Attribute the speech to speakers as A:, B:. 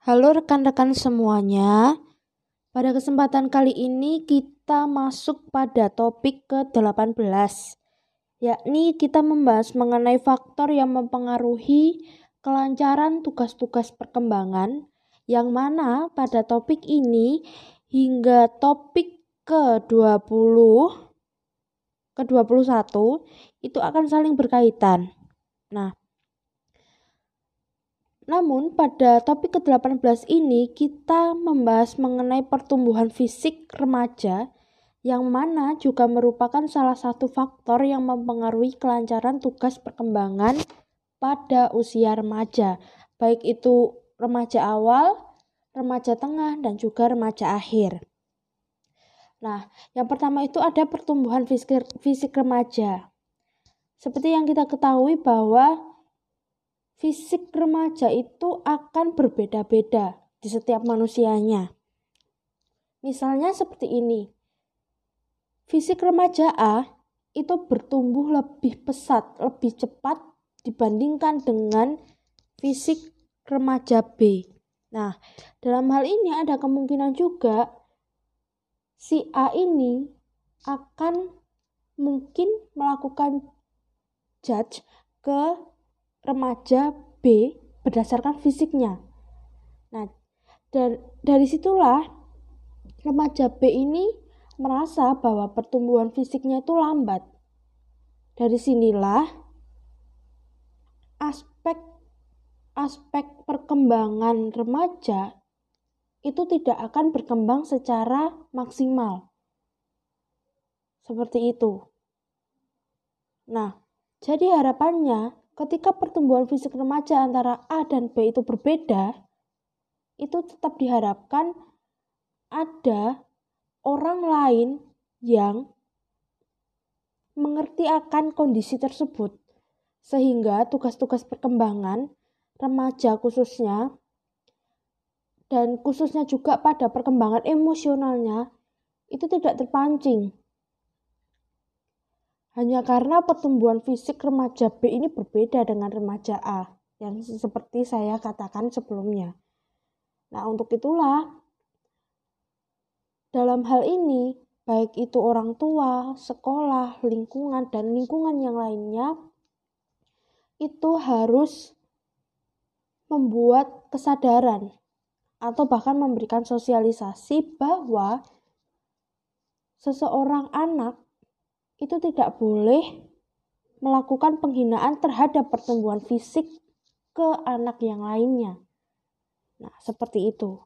A: Halo rekan-rekan semuanya. Pada kesempatan kali ini kita masuk pada topik ke-18 yakni kita membahas mengenai faktor yang mempengaruhi kelancaran tugas-tugas perkembangan yang mana pada topik ini hingga topik ke-20 ke-21 itu akan saling berkaitan. Nah, namun pada topik ke-18 ini kita membahas mengenai pertumbuhan fisik remaja yang mana juga merupakan salah satu faktor yang mempengaruhi kelancaran tugas perkembangan pada usia remaja, baik itu remaja awal, remaja tengah, dan juga remaja akhir. Nah, yang pertama itu ada pertumbuhan fisik, fisik remaja. Seperti yang kita ketahui bahwa fisik remaja itu akan berbeda-beda di setiap manusianya. Misalnya seperti ini. Fisik remaja A itu bertumbuh lebih pesat, lebih cepat dibandingkan dengan fisik remaja B. Nah, dalam hal ini ada kemungkinan juga si A ini akan mungkin melakukan judge ke remaja B berdasarkan fisiknya. Nah, dari, dari situlah remaja B ini merasa bahwa pertumbuhan fisiknya itu lambat. Dari sinilah aspek aspek perkembangan remaja itu tidak akan berkembang secara maksimal. Seperti itu. Nah, jadi harapannya ketika pertumbuhan fisik remaja antara A dan B itu berbeda, itu tetap diharapkan ada orang lain yang mengerti akan kondisi tersebut, sehingga tugas-tugas perkembangan remaja khususnya dan khususnya juga pada perkembangan emosionalnya itu tidak terpancing hanya karena pertumbuhan fisik remaja B ini berbeda dengan remaja A yang seperti saya katakan sebelumnya. Nah, untuk itulah dalam hal ini baik itu orang tua, sekolah, lingkungan dan lingkungan yang lainnya itu harus membuat kesadaran atau bahkan memberikan sosialisasi bahwa seseorang anak itu tidak boleh melakukan penghinaan terhadap pertumbuhan fisik ke anak yang lainnya. Nah, seperti itu.